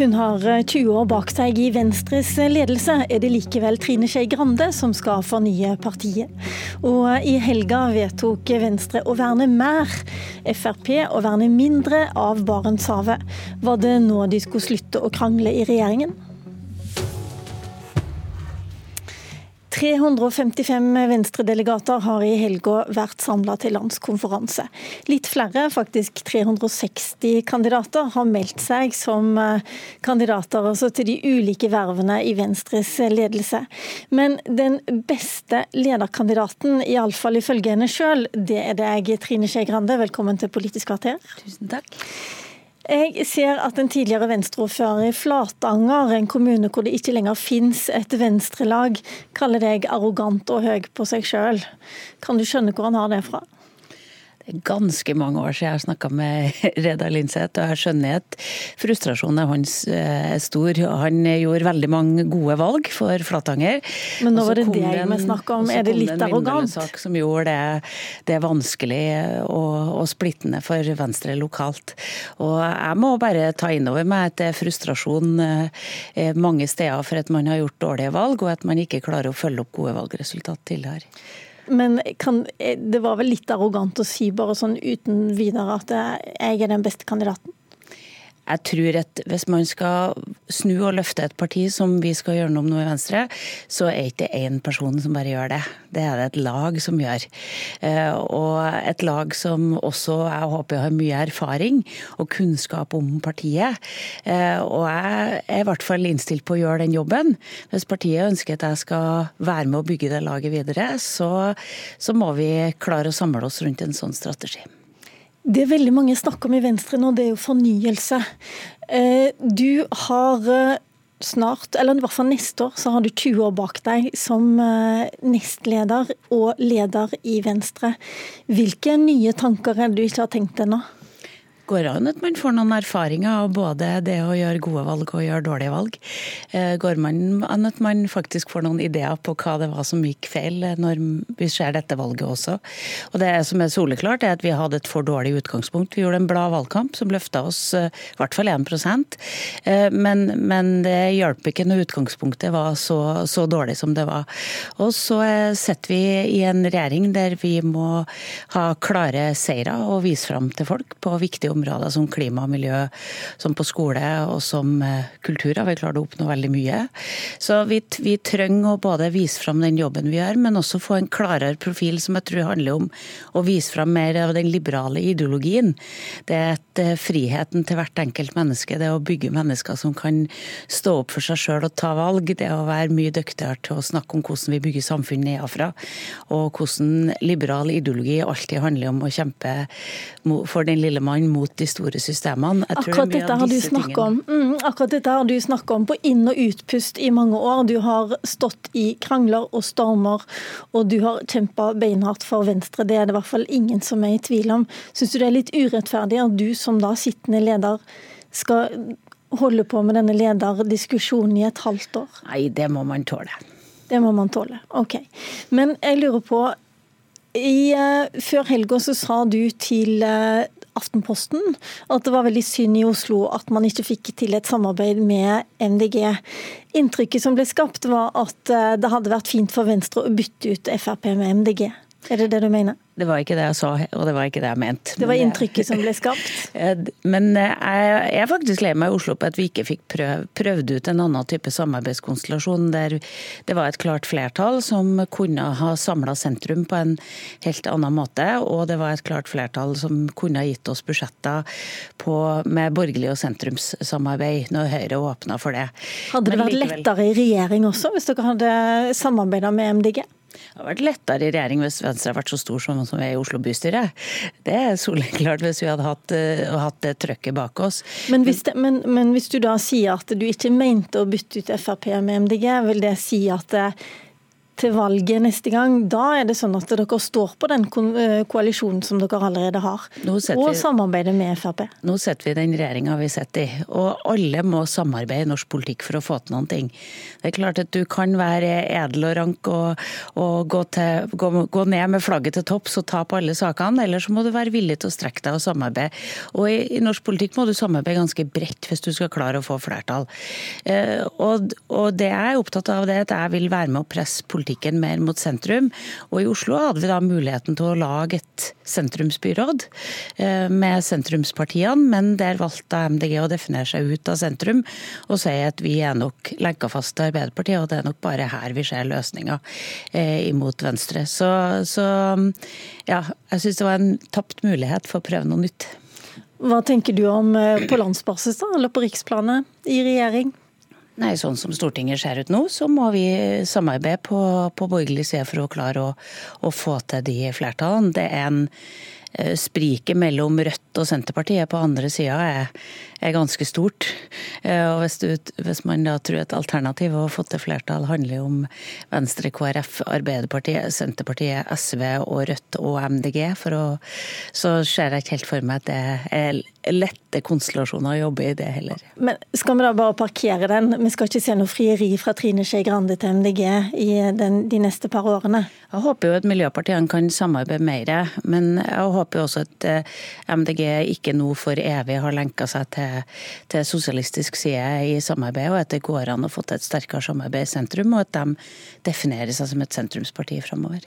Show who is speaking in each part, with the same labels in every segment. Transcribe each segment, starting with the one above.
Speaker 1: Hun har 20 eh, år bak seg i Venstres ledelse, er det likevel Trine Skei Grande som skal fornye partiet. Og eh, i helga vedtok Venstre å verne mer, Frp å verne mindre av Barentshavet. Var det nå de skulle slutte å krangle i regjeringen? 355 venstredelegater har i helga vært samla til landskonferanse. Litt flere, faktisk 360 kandidater, har meldt seg som eh, kandidater altså til de ulike vervene i Venstres ledelse. Men den beste lederkandidaten, iallfall ifølge henne sjøl, det er deg, Trine Skei Grande. Velkommen til Politisk kvarter.
Speaker 2: Tusen takk.
Speaker 1: Jeg ser at en tidligere venstreordfører i Flatanger, en kommune hvor det ikke lenger finnes et venstrelag, kaller deg arrogant og høy på seg sjøl. Kan du skjønne hvor han har det fra?
Speaker 2: Ganske mange år siden jeg har snakka med Reidar Lindseth, og jeg skjønner at frustrasjonen hans eh, er stor. Han gjorde veldig mange gode valg for Flatanger.
Speaker 1: Men nå var det det vi snakka om, er det litt arrogant?
Speaker 2: Det er en sak som gjorde det, det vanskelig og, og, splittende for Venstre lokalt. Og jeg må bare ta inn over meg at det er frustrasjon eh, mange steder for at man har gjort dårlige valg, og at man ikke klarer å følge opp gode valgresultat tidligere.
Speaker 1: Men kan, det var vel litt arrogant å si bare sånn uten videre at jeg er den beste kandidaten?
Speaker 2: Jeg tror at hvis man skal snu og løfte et parti, som vi skal gjøre noe om nå i Venstre, så er ikke det én person som bare gjør det. Det er det et lag som gjør. Eh, og et lag som også jeg håper har mye erfaring og kunnskap om partiet. Eh, og jeg er i hvert fall innstilt på å gjøre den jobben. Hvis partiet ønsker at jeg skal være med å bygge det laget videre, så, så må vi klare å samle oss rundt en sånn strategi.
Speaker 1: Det veldig mange snakker om i Venstre nå, det er jo fornyelse. Eh, du har eh, snart, eller i hvert fall neste år, så har du 20 år bak deg som eh, nestleder og leder i Venstre. Hvilke nye tanker er det du ikke har tenkt ennå?
Speaker 2: Går an at man får noen erfaringer av både det å gjøre gode valg og gjøre dårlige valg. Eh, går man an at man faktisk får noen ideer på hva det var som gikk feil når vi ser dette valget også. Og det som er soleklart, er at vi hadde et for dårlig utgangspunkt. Vi gjorde en blad valgkamp som løfta oss eh, i hvert fall 1 eh, men, men det hjalp ikke når utgangspunktet var så, så dårlig som det var. Og så sitter vi i en regjering der vi må ha klare seire og vise fram til folk på viktige områder områder som klima og miljø, som på skole og som eh, kultur har vi klart å oppnå veldig mye. Så vi, vi trenger å både vise fram den jobben vi gjør, men også få en klarere profil som jeg tror handler om å vise fram mer av den liberale ideologien. Det er et, eh, friheten til hvert enkelt menneske, det å bygge mennesker som kan stå opp for seg sjøl og ta valg. Det å være mye dyktigere til å snakke om hvordan vi bygger samfunn nedenfra, og hvordan liberal ideologi alltid handler om å kjempe for den lille mann mot mot de store systemene.
Speaker 1: Akkurat dette, har du om. Mm, akkurat dette har du snakket om på inn- og utpust i mange år. Du har stått i krangler og stormer, og du har kjempa beinhardt for Venstre. Det er det i hvert fall ingen som er i tvil om. Syns du det er litt urettferdig at du som da sittende leder skal holde på med denne lederdiskusjonen i et halvt år?
Speaker 2: Nei, det må man tåle.
Speaker 1: Det må man tåle. OK. Men jeg lurer på i, uh, før helga så sa du til uh, Aftenposten at det var veldig synd i Oslo at man ikke fikk til et samarbeid med MDG. Inntrykket som ble skapt var at uh, det hadde vært fint for Venstre å bytte ut Frp med MDG. Er det det du mener?
Speaker 2: Det var ikke det jeg sa, og det var ikke det jeg mente.
Speaker 1: Det var inntrykket som ble skapt?
Speaker 2: Men eh, jeg er faktisk lei meg i Oslo på at vi ikke fikk prøv, prøvd ut en annen type samarbeidskonstellasjon der det var et klart flertall som kunne ha samla sentrum på en helt annen måte, og det var et klart flertall som kunne ha gitt oss budsjetter på, med borgerlig og sentrumssamarbeid når Høyre åpna for det.
Speaker 1: Hadde det vært lettere i regjering også, hvis dere hadde samarbeida med MDG?
Speaker 2: Det har vært lettere i regjering hvis Venstre har vært så stor som, vi er i Oslo bystyre. Det er soleklart hvis vi hadde hatt, uh, hatt det trøkket bak oss.
Speaker 1: Men hvis, det, men, men hvis, du da sier at du ikke mente å bytte ut Frp med MDG, vil det si at uh, til valget neste gang, da er det sånn at dere står på den eh, koalisjonen som dere allerede har, og samarbeider med Frp?
Speaker 2: Nå sitter vi i den regjeringa vi sitter i, og alle må samarbeide i norsk politikk for å få til noen ting. Det er klart at du kan være edel og rank og, og gå, til, gå, gå, ned med flagget til topps og ta på alle sakene, eller så må du være villig til å strekke deg og samarbeide. Og i, i norsk politikk må du samarbeide ganske bredt hvis du skal klare å få flertall. Eh, og, og det jeg er opptatt av, det er at jeg vil være med å presse politikken mer mot sentrum. Og i Oslo hadde vi da muligheten til å lage et sentrumsbyråd eh, med sentrumspartiene, men der valgte MDG å definere seg ut av sentrum og si at vi er nok lenka fast til Arbeiderpartiet, og det er nok bare her vi ser løsninger eh, imot Venstre. Så, så ja, jeg syns det var en tapt mulighet for å prøve noe nytt.
Speaker 1: Hva tenker du om eh, på landsbasis da, eller på riksplanet i regjering?
Speaker 2: Nei, Sånn som Stortinget ser ut nå, så må vi samarbeide på, på borgerlig side for å klare å, å få til de flertallene. Det er en eh, Spriket mellom Rødt og Senterpartiet på andre sida er, er, ganske stort. Eh, og hvis, du, hvis, man da tror et alternativ å få til flertall handler om Venstre, KrF, Arbeiderpartiet, Senterpartiet, SV og Rødt og MDG, å, så ser jeg ikke helt for meg at det er lette konstellasjoner å jobbe i, det heller.
Speaker 1: Men skal vi da bare parkere den? Vi skal ikke se noe frieri fra Trine Skei Grande til MDG i den, de neste par årene?
Speaker 2: Jeg håper jo at miljøpartiene kan samarbeide mer, men jeg håper jo også at eh, MDG ikke nå for evig har lenka seg til, til sosialistisk side i samarbeidet, og at det går an å få til et sterkere samarbeid i sentrum, og at de definerer seg som et sentrumsparti framover.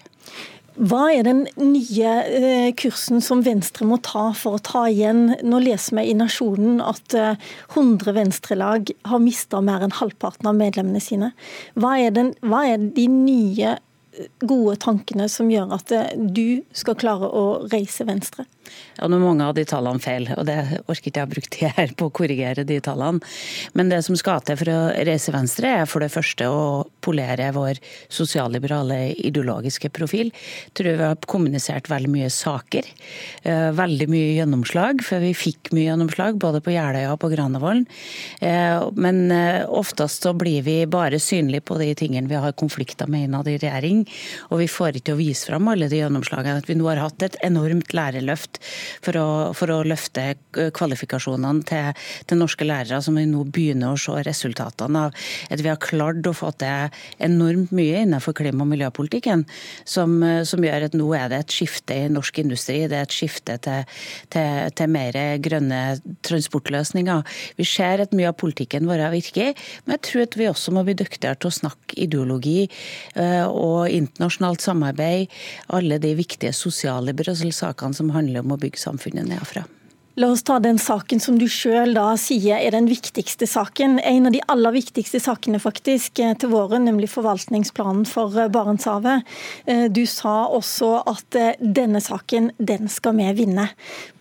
Speaker 1: Hva er den nye eh, kursen som Venstre må ta for å ta igjen? Nå leser vi i Nasjonen at 100 Venstre-lag har mista mer enn halvparten av medlemmene sine. Hva er, den, hva er de nye eh, gode tankene som gjør at du skal klare å reise Venstre?
Speaker 2: Ja, nå er mange av de tallene feil, og det orker ikke jeg å bruke tid her på å korrigere de tallene. Men det som skal til for å reise Venstre, er for det første å polere vår sosialliberale ideologiske profil. Jeg tror vi har kommunisert veldig mye saker. Eh, veldig mye gjennomslag, for vi fikk mye gjennomslag både på Jeløya og på Granavolden. Eh, men eh, oftest så blir vi bare synlige på de tingene vi har konflikter med innad i regjering, og vi får ikke å vise fram alle de gjennomslagene. At vi nå har hatt et enormt lærerløft for å, for å løfte kvalifikasjonene til, til, norske lærere, som vi nå begynner å se resultatene av. At vi har klart å få til enormt mye innenfor klima- og miljøpolitikken, som, som, gjør at nå er det et skifte i norsk industri. Det er et skifte til, til, til mer grønne transportløsninger. Vi ser at mye av politikken vår virker, men jeg tror at vi også må bli dyktigere til å snakke ideologi eh, og internasjonalt samarbeid. Alle de viktige sosiale sakene som handler om å bygge samfunnet nedenfra.
Speaker 1: La oss ta den saken som du sjøl sier er den viktigste saken. En av de aller viktigste sakene faktisk eh, til våren, nemlig forvaltningsplanen for eh, Barentshavet. Eh, du sa også at denne saken, den skal vi vinne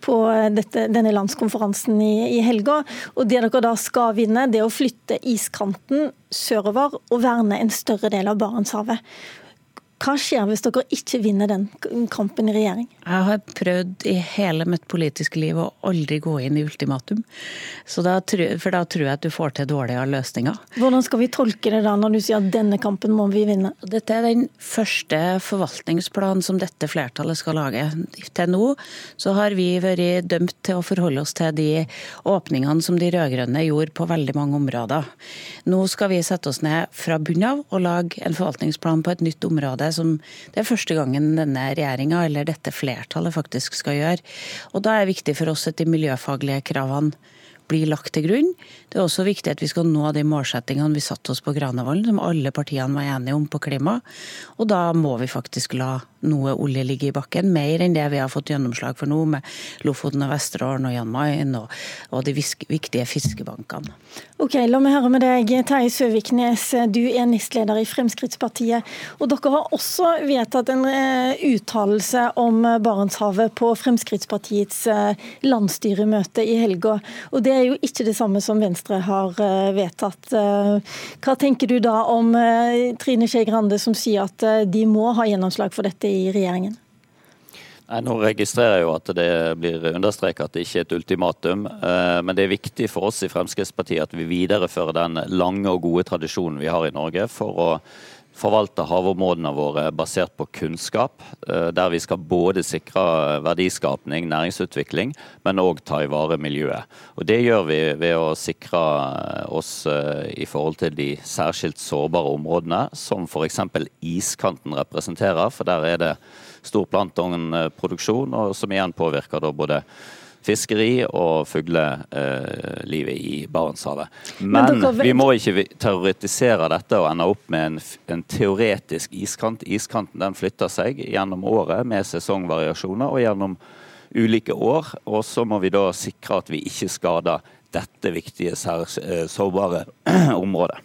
Speaker 1: på dette, denne landskonferansen i, i helga. Og det dere da skal vinne, det er å flytte iskanten sørover og verne en større del av Barentshavet. Hva skjer hvis dere ikke vinner den kampen i regjering?
Speaker 2: Jeg har prøvd i hele mitt politiske liv å aldri gå inn i ultimatum. Da, for da tror jeg at du får til dårligere løsninger.
Speaker 1: Hvordan skal vi tolke det da, når du sier at denne kampen må vi vinne?
Speaker 2: Dette er den første forvaltningsplanen som dette flertallet skal lage. Til nå så har vi vært dømt til å forholde oss til de åpningene som de rød-grønne gjorde på veldig mange områder. Nå skal vi sette oss ned fra bunnen av og lage en forvaltningsplan på et nytt område som det er første gangen denne regjeringa eller dette flertallet faktisk skal gjøre. Og da er det viktig for oss at de miljøfaglige kravene blir lagt til grunn. Det er også viktig at vi skal nå de målsettingene vi satte oss på Granavolden, som alle partiene var enige om på klima. Og da må vi faktisk la noe olje ligge i bakken, mer enn det vi har fått gjennomslag for nå, med Lofoten og Vesterålen og Jan Mayen og, og, de viktige fiskebankene.
Speaker 1: Ok, La meg høre med deg, Terje Søviknes. Du er nestleder i Fremskrittspartiet. Og dere har også vedtatt en eh, uttalelse om Barentshavet på Fremskrittspartiets eh, landsstyremøte i helga. Og det er jo ikke det samme som Venstre har eh, vedtatt. Hva tenker du da om Trine Skei Grande som sier at de må ha gjennomslag for dette i regjeringen?
Speaker 3: Nei, nå registrerer jeg jo at det blir understreket at det ikke er et ultimatum. Eh, men det er viktig for oss i Fremskrittspartiet at vi viderefører den lange og gode tradisjonen vi har i Norge for å forvalte havområdene våre basert på kunnskap, eh, der vi skal både sikre verdiskapning, næringsutvikling, men òg ta i vare miljøet. Og Det gjør vi ved å sikre oss i forhold til de særskilt sårbare områdene, som f.eks. iskanten representerer, for der er det stor planktonproduksjon, som igjen påvirker både fiskeri og fuglelivet i Barentshavet. Men, Men vi må ikke terrorisere dette og ende opp med en, en, teoretisk iskant. Iskanten den flytter seg gjennom året med sesongvariasjoner og gjennom ulike år. Og så må vi da sikre at vi ikke skader dette viktige, eh, sårbare området.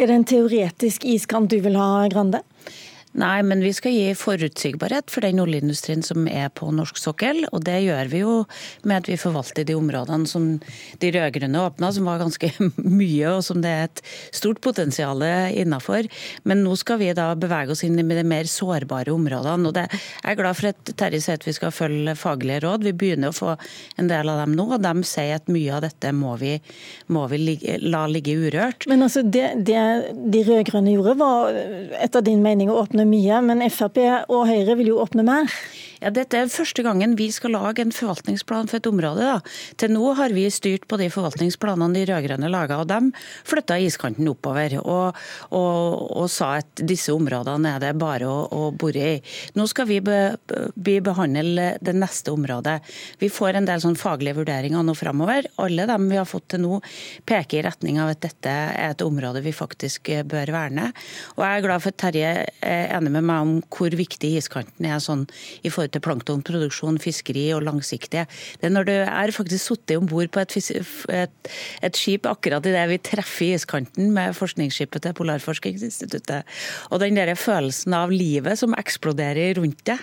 Speaker 1: Er det en teoretisk iskant du vil ha, Grande?
Speaker 2: Nei, men vi skal gi forutsigbarhet for den oljeindustrien som er på norsk sokkel. Og det gjør vi jo med at vi forvalter de områdene som de rød-grønne åpna, som var ganske mye, og som det er et stort potensial innafor. Men nå skal vi da bevege oss inn i de mer sårbare områdene. Og det, jeg er glad for at Terje sier at vi skal følge faglige råd. Vi begynner å få en del av dem nå, og de sier at mye av dette må vi, må vi la ligge urørt.
Speaker 1: Men altså, det, det de rød-grønne gjorde, var etter din mening å åpne åpne mye, men Frp og Høyre vil jo åpne mer?
Speaker 2: Ja, Dette er første gangen vi skal lage en forvaltningsplan for et område. Da. Til nå har vi styrt på de forvaltningsplanene de rød-grønne laga, og de flytta iskanten oppover og, og, og, sa at disse områdene er det bare å, å bore i. Nå skal vi, be, vi, behandle det neste området. Vi får en del sånn faglige vurderinger nå framover. Alle dem vi har fått til nå, peker i retning av at dette er et område vi faktisk bør verne. Og jeg er glad for at Terje er enig med meg om hvor viktig iskanten er sånn i forhold til planktonproduksjon, fiskeri og langsiktige. Det er når du er faktisk sittet om bord på et, et, et, skip akkurat idet vi treffer iskanten med forskningsskipet til Polarforskningsinstituttet, og den der følelsen av livet som eksploderer rundt deg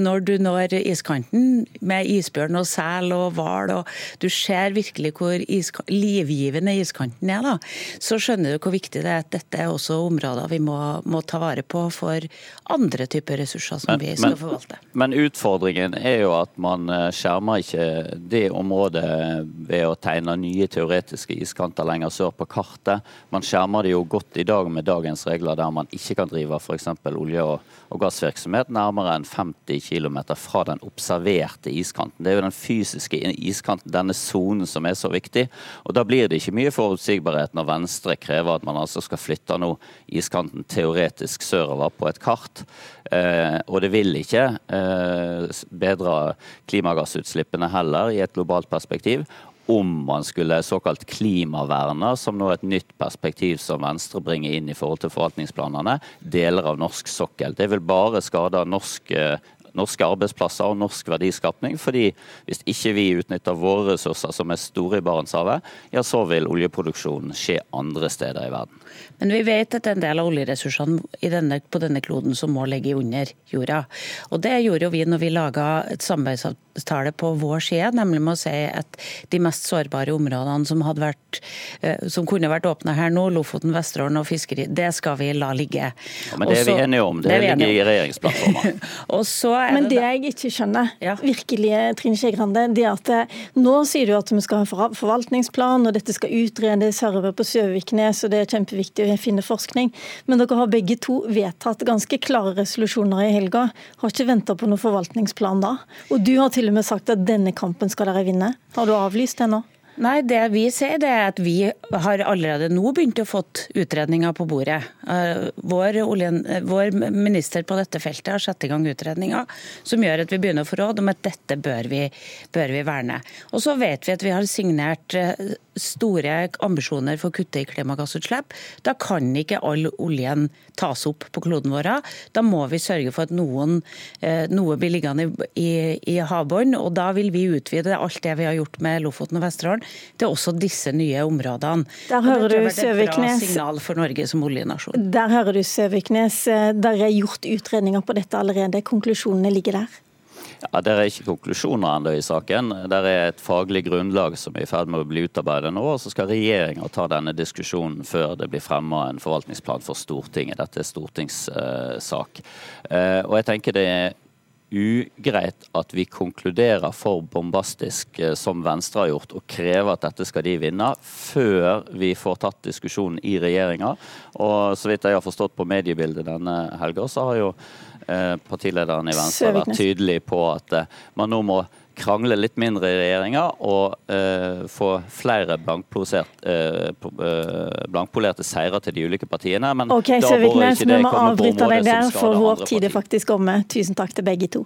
Speaker 2: når du når iskanten med isbjørn og sel og hval, og du ser virkelig hvor iska, livgivende iskanten er, da, så skjønner du hvor viktig det er at dette er også områder vi må, må ta vare på for andre typer ressurser som men, vi skal
Speaker 3: men,
Speaker 2: forvalte.
Speaker 3: Men Utfordringen er jo at man eh, skjermer ikke det området ved å tegne nye teoretiske iskanter lenger sør på kartet. Man skjermer det jo godt i dag med dagens regler der man ikke kan drive f.eks. olje- og gassvirksomhet nærmere enn 50 km fra den observerte iskanten. Det er jo den fysiske iskanten, denne sonen, som er så viktig. Og Da blir det ikke mye forutsigbarhet når Venstre krever at man altså skal flytte nå iskanten teoretisk sørover på et kart. Eh, og det vil ikke eh, bedre klimagassutslippene heller i et globalt perspektiv om man skulle såkalt klimaverne, som nå er et nytt perspektiv som Venstre bringer inn i forhold til forvaltningsplanene, deler av norsk sokkel. Det vil bare skade norsk eh, norske arbeidsplasser og norsk verdiskapning. fordi hvis ikke vi utnytter våre ressurser, som er store i Barentshavet, ja, så vil oljeproduksjonen skje andre steder i verden.
Speaker 2: Men vi vet at en del av oljeressursene denne, på denne kloden som må ligge under jorda. Og det gjorde jo vi når vi laga et samarbeidsavtale på vår side, nemlig med å si at de mest sårbare områdene som, vært, eh, som kunne vært åpna her nå, Lofoten, Vesterålen og fiskeri, det skal vi la ligge.
Speaker 3: Ja, men det er vi enige om. Det, det ligger i regjeringsplattformen.
Speaker 1: Men det, det jeg ikke skjønner, ja. virkelig, Trine Skei Grande, det at eh, nå sier du at vi skal ha en forvaltningsplan, og dette skal utredes herved på Søviknes, og det er kjempeviktig å finne forskning. Men dere har begge to vedtatt ganske klare resolusjoner i helga. Har ikke venta på noen forvaltningsplan da. Og du har til og med sagt at denne kampen skal dere vinne. Har du avlyst det nå?
Speaker 2: Nei, det vi sier det er at vi har allerede nå begynt å fått utredninger på bordet. Eh, vår, oljen, vår, minister på dette feltet har satt i gang utredninger som gjør at vi begynner å få råd om at dette bør vi, bør vi verne. Og så vet vi at vi har signert eh, store ambisjoner for å kutte i klimagassutslipp. Da kan ikke all oljen tas opp på kloden vår. Da må vi sørge for at noen, eh, noe blir liggende i, i havbunnen. Og da vil vi utvide alt det vi har gjort med Lofoten og Vesterålen, til også disse nye områdene.
Speaker 1: Der hører du Søviknes.
Speaker 2: signal for Norge som oljenasjon.
Speaker 1: Der hører du Søviknes. Eh, der er gjort utredninger på dette allerede. Konklusjonene ligger der.
Speaker 3: Ja, Det er ikke konklusjoner ennå i saken. Det er et faglig grunnlag som er i ferd med å bli utarbeidet nå. og Så skal regjeringa ta denne diskusjonen før det blir fremma en forvaltningsplan for Stortinget. Dette er stortingssak. Eh, og jeg tenker det er ugreit at vi konkluderer for bombastisk, eh, som Venstre har gjort, og krever at dette skal de vinne, før vi får tatt diskusjonen i regjeringa. Og så vidt jeg har forstått på mediebildet denne helga, så har jo eh, partilederen i Venstre vært tydelig på at eh, man nå må krangle litt mindre i regjeringa og uh, få flere blankpolerte uh, seire til de ulike partiene.
Speaker 1: Men ok, Søviknes, vi må avbryte deg der, for vår tid er faktisk omme. Tusen takk til begge to.